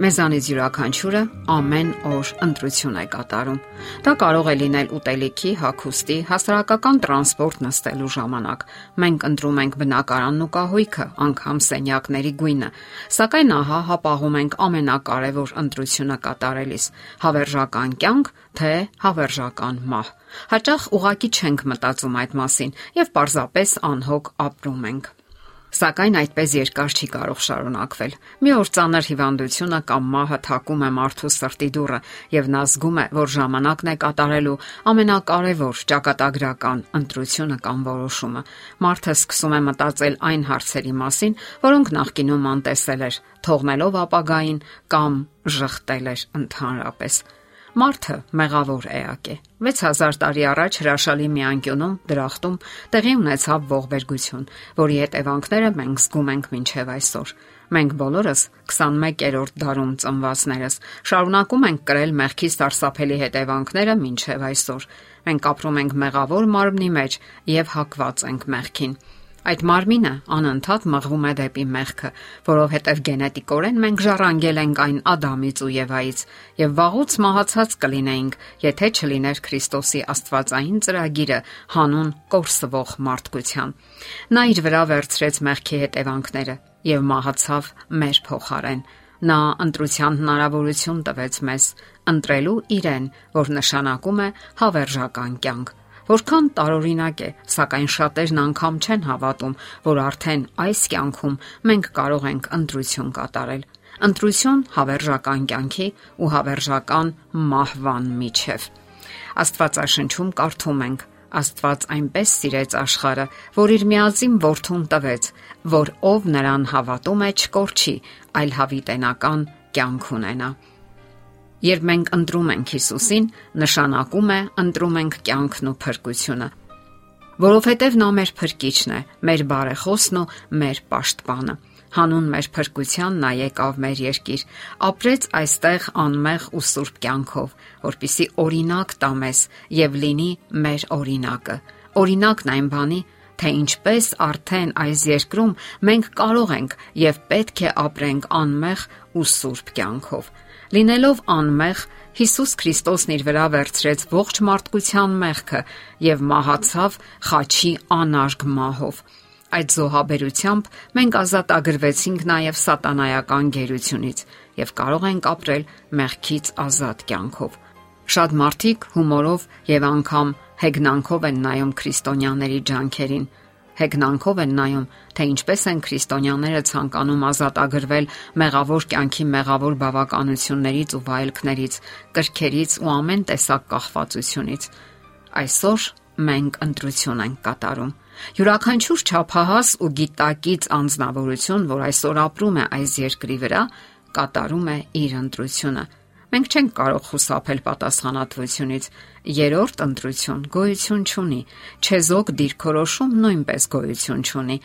Մեզանից յուրաքանչյուրը ամեն օր ընտրություն է կատարում։ Դա կարող է լինել ուտելիքի, հագուստի, հասարակական տրանսպորտ նստելու ժամանակ։ Մենք ընտրում ենք բնակարանն ու կահույքը, անգամ սենյակների գույնը, սակայն ահա հապաղում ենք ամենակարևոր ընտրությունը կատարելիս՝ հավերժական կյանք, թե հավերժական մահ։ Հաճախ ուղակի չենք մտածում այդ մասին եւ պարզապես անհոգ ապրում ենք։ Սակայն այդպես երկար չի կարող շարունակվել։ Մի օր ծանր հիվանդությունը կամ մահը թակում է մարդու սրտի դուռը, եւ նա զգում է, որ ժամանակն է կատարելու ամենակարևոր ճակատագրական ընտրությունը կամ որոշումը։ Մարդը սկսում է մտածել այն հարցերի մասին, որոնք նախկինում անտեսել էր, թողնելով ապագային կամ ժխտել էր ընդհանրապես։ Մարդը մեղավոր էակ է։ 6000 տարի առաջ հրաշալի մի անկյունում դրախտում տեղի ունեցավ ողբերգություն, որի հետևանքները մենք զգում ենք մինչև այսօր։ Մենք բոլորս 21-րդ դարում ծնվածներս շարունակում ենք կրել մեղքի սարսափելի հետևանքները մինչև այսօր։ Մենք ապրում ենք մեղավոր մարմնի մեջ եւ հակված ենք մեղքին։ Այդ մարմինը անընդհատ մղվում է դեպի մեղքը, որովհետև գենետիկորեն մենք ժառանգել ենք այն Ադամից ու Եվայից, եւ վաղուց մահացած կլինեինք, եթե չլիներ Քրիստոսի Աստվածային ծրագիրը հանուն կորսվող մարդկության։ Նա իր վրա վերցրեց մեղքի հետևանքները եւ մահացավ մեր փոխարեն։ Նա ընտրության հնարավորություն տվեց մեզ ընտրելու իրեն, որ նշանակում է հավերժական կյանք։ Որքան տարօրինակ է, սակայն շատերն անգամ չեն հավատում, որ արդեն այս կյանքում մենք կարող ենք ընտրություն կատարել։ Ընտրություն հավերժական կյանքի ու հավերժական մահվան միջև։ Աստվածաշնչում կարդում ենք. Աստված այնպես սիրեց աշխարը, որ իր միածին որդուն տվեց, որ ով նրան հավատում է չկորչի, այլ հավիտենական կյանք ունենա։ Երբ մենք ընտրում ենք Հիսուսին, նշանակում է ընտրում ենք կյանքն ու փրկությունը, որովհետև նա մեր փրկիչն է, մեր բարեխոսն ու մեր պաշտպանը։ Հանուն մեր փրկության նա եկավ մեր երկիր, ապրեց այստեղ անմեղ ու սուրբ կյանքով, որpիսի օրինակ տա մեզ եւ լինի մեր օրինակը։ Օրինակն այն բանի, թե ինչպես արդեն այս երկրում մենք կարող ենք եւ պետք է ապրենք անմեղ ու սուրբ կյանքով։ Լինելով անմեղ, Հիսուս Քրիստոսն իր վրա վերցրեց ողջ մարդկության մեղքը եւ մահացավ խաչի անարգ մահով։ Այդ զոհաբերությամբ մենք ազատագրվեցինք նաև սատանայական գերությունից եւ կարող ենք ապրել մեղքից ազատ կյանքով։ Շատ մարդիկ հումորով եւ անգամ հեգնանքով են նայում քրիստոնյաների ջանքերին, հեգնանքով են նայում, թե ինչպես են քրիստոնյաները ցանկանում ազատագրվել մեղավոր կյանքի մեղավոր բավականություններից ու վայելքներից, կրքերից ու ամեն տեսակ կախվածությունից։ Այսօր մենք ընտրություն ենք կատարում։ Յուրաքանչյուր ճափահաս ու գիտակից անznավորություն, որ այսօր ապրում է այս երկրի վրա, կատարում է իր ընտրությունը Մենք չենք կարող խուսափել պատասխանատվությունից։ Երորդ ընտրություն գոյություն չունի։ Չեզոք դիրքորոշում նույնպես գոյություն չունի։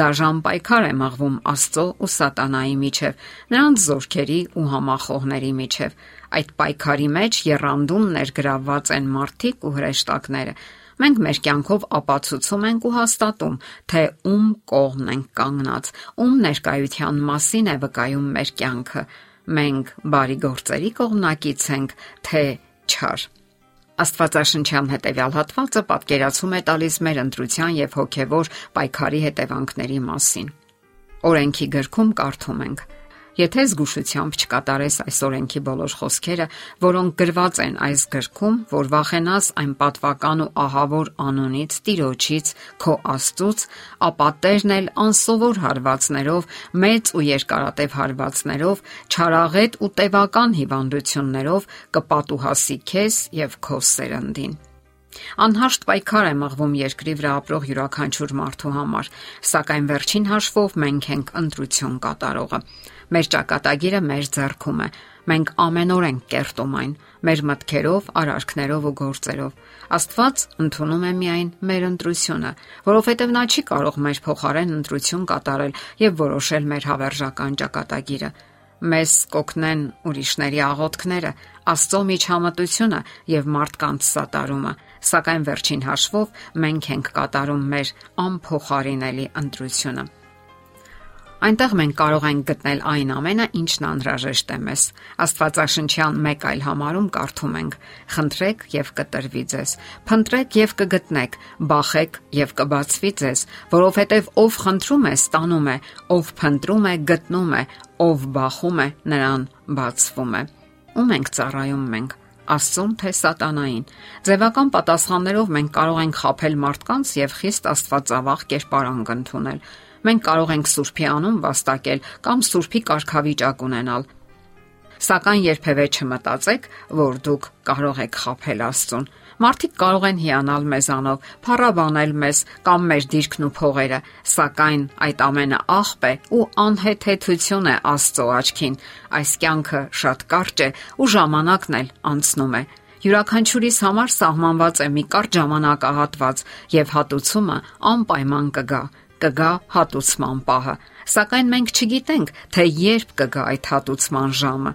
Դաժան պայքար է մղվում Աստծո ու Սատանայի միջև, նրանց զորքերի ու համախոհների միջև։ Այդ պայքարի մեջ երանդում ներգրավված են մարդիկ ու հրեշտակները։ Մենք մեր կյանքով ապացուցում ենք ու հաստատում, թե ում կողմն ենք կանգնած, ում ներկայության մասին է վկայում մեր կյանքը մենք բարի գործերի կողմնակից ենք, թե չար։ Աստվածաշնչյան հետևյալ հատվածը պատկերացում է տալիս մեր ընտրության եւ հոգեվոր պայքարի հետևանքների մասին։ Օրենքի գրքում կարդում ենք. Եթե զգուշությամբ չկատարես այս օրենքի բոլոր խոսքերը, որոնք գրված են այս գրքում, որ վախենաս այն պատվական ու ահավոր անոնից, Տիրոջից, քո Աստծուց, ապա Տերն էլ անսովոր հարվածներով, մեծ ու երկարատև հարվածներով, չարաղետ ու տևական հիվանդություններով կպատուհասի քեզ եւ քո սերնդին։ Անհաշտ պայքար է մղվում երկրի վրա ապրող յուրաքանչյուր մարդու համար, սակայն վերջին հաշվով մենք ենք ընտրություն կատարողը։ Մեր ճակատագիրը մեր ձեռքում է։ Մենք ամենօր ենք կերտում այն մեր մտքերով, արարքներով ու գործերով։ Աստված ընդունում է միայն մեր ընտրությունը, որովհետև նա չի կարող մեր փոխարեն ընտրություն կատարել եւ որոշել մեր հավերժական ճակատագիրը մեզ կօգնեն ուրիշների աղոթքները, Աստծո միջամտությունը եւ մարդկանց սատարումը, սակայն վերջին հաշվով մենք ենք կատարում մեր անփոխարինելի ընտրությունը։ Այնտեղ մենք կարող ենք գտնել այն ամենը, ինչն անհրաժեշտ է մեզ։ Աստվածաշնչյան մեկ այլ համարում կարդում ենք. Խնդրեք եւ կտրվի ձեզ։ Փնտրեք եւ կգտնեք, բախեք եւ կբացվի ձեզ, որովհետեւ ով խնդրում է, ստանում է, ով փնտրում է, գտնում է, ով բախում է, նրան բացվում է։ Ում ենք ծառայում մենք Աստծուն թե սատանային։ Ձևական պատասխաններով մենք կարող ենք խაფել մարդկանց եւ խիստ աստվածավախ կերպարանք ընդունել։ Մենք կարող ենք Սուրբի անուն վաստակել կամ Սուրբի կարգավիճակ ունենալ։ Սակայն երբևէ չմտածեք, որ դուք կարող եք խაფել Աստծուն։ Մարդիկ կարող են հիանալ մեզանով, փառաբանել մեզ կամ մեր դիրքն ու փողերը, սակայն այդ ամենը աղբ է ու անհեթեթություն է Աստծո աչքին։ Այս կյանքը շատ կարճ է ու ժամանակն էլ անցնում է։ Յուրաքանչյուրիս համար սահմանված է մի կարճ ժամանակահատված եւ հատուցումը անպայման կգա կգա հատուցման պահը, սակայն մենք չգիտենք, թե երբ կգա այդ հատուցման ժամը։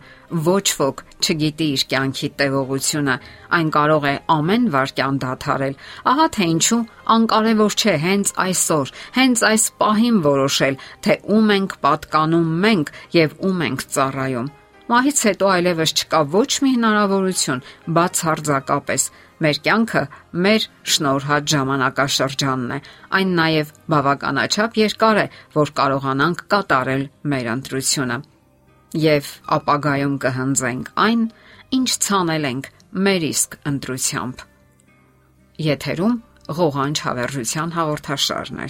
Ոչ ոք չգիտի իր կյանքի տևողությունը, այն կարող է ամեն վարքյան դադարել։ Ահա թե ինչու անկարևոր չէ հենց այսօր, հենց այս պահին որոշել, թե ում ենք պատկանում մենք եւ ում ենք ծառայում։ Մահից հետո այլևս չկա ոչ մի հնարավորություն բացարձակապես Մեր կյանքը մեր շնորհած ժամանակաշրջանն է։ Այն նաև բավականաչափ երկար է, որ կարողանանք կատարել մեր ընտրությունը։ Եվ ապագայում կհնձենք այն, ինչ ցանել ենք մեր իսկ ընտրությամբ։ Եթերում ղողանջ հավերժության հաղորդաշարն է։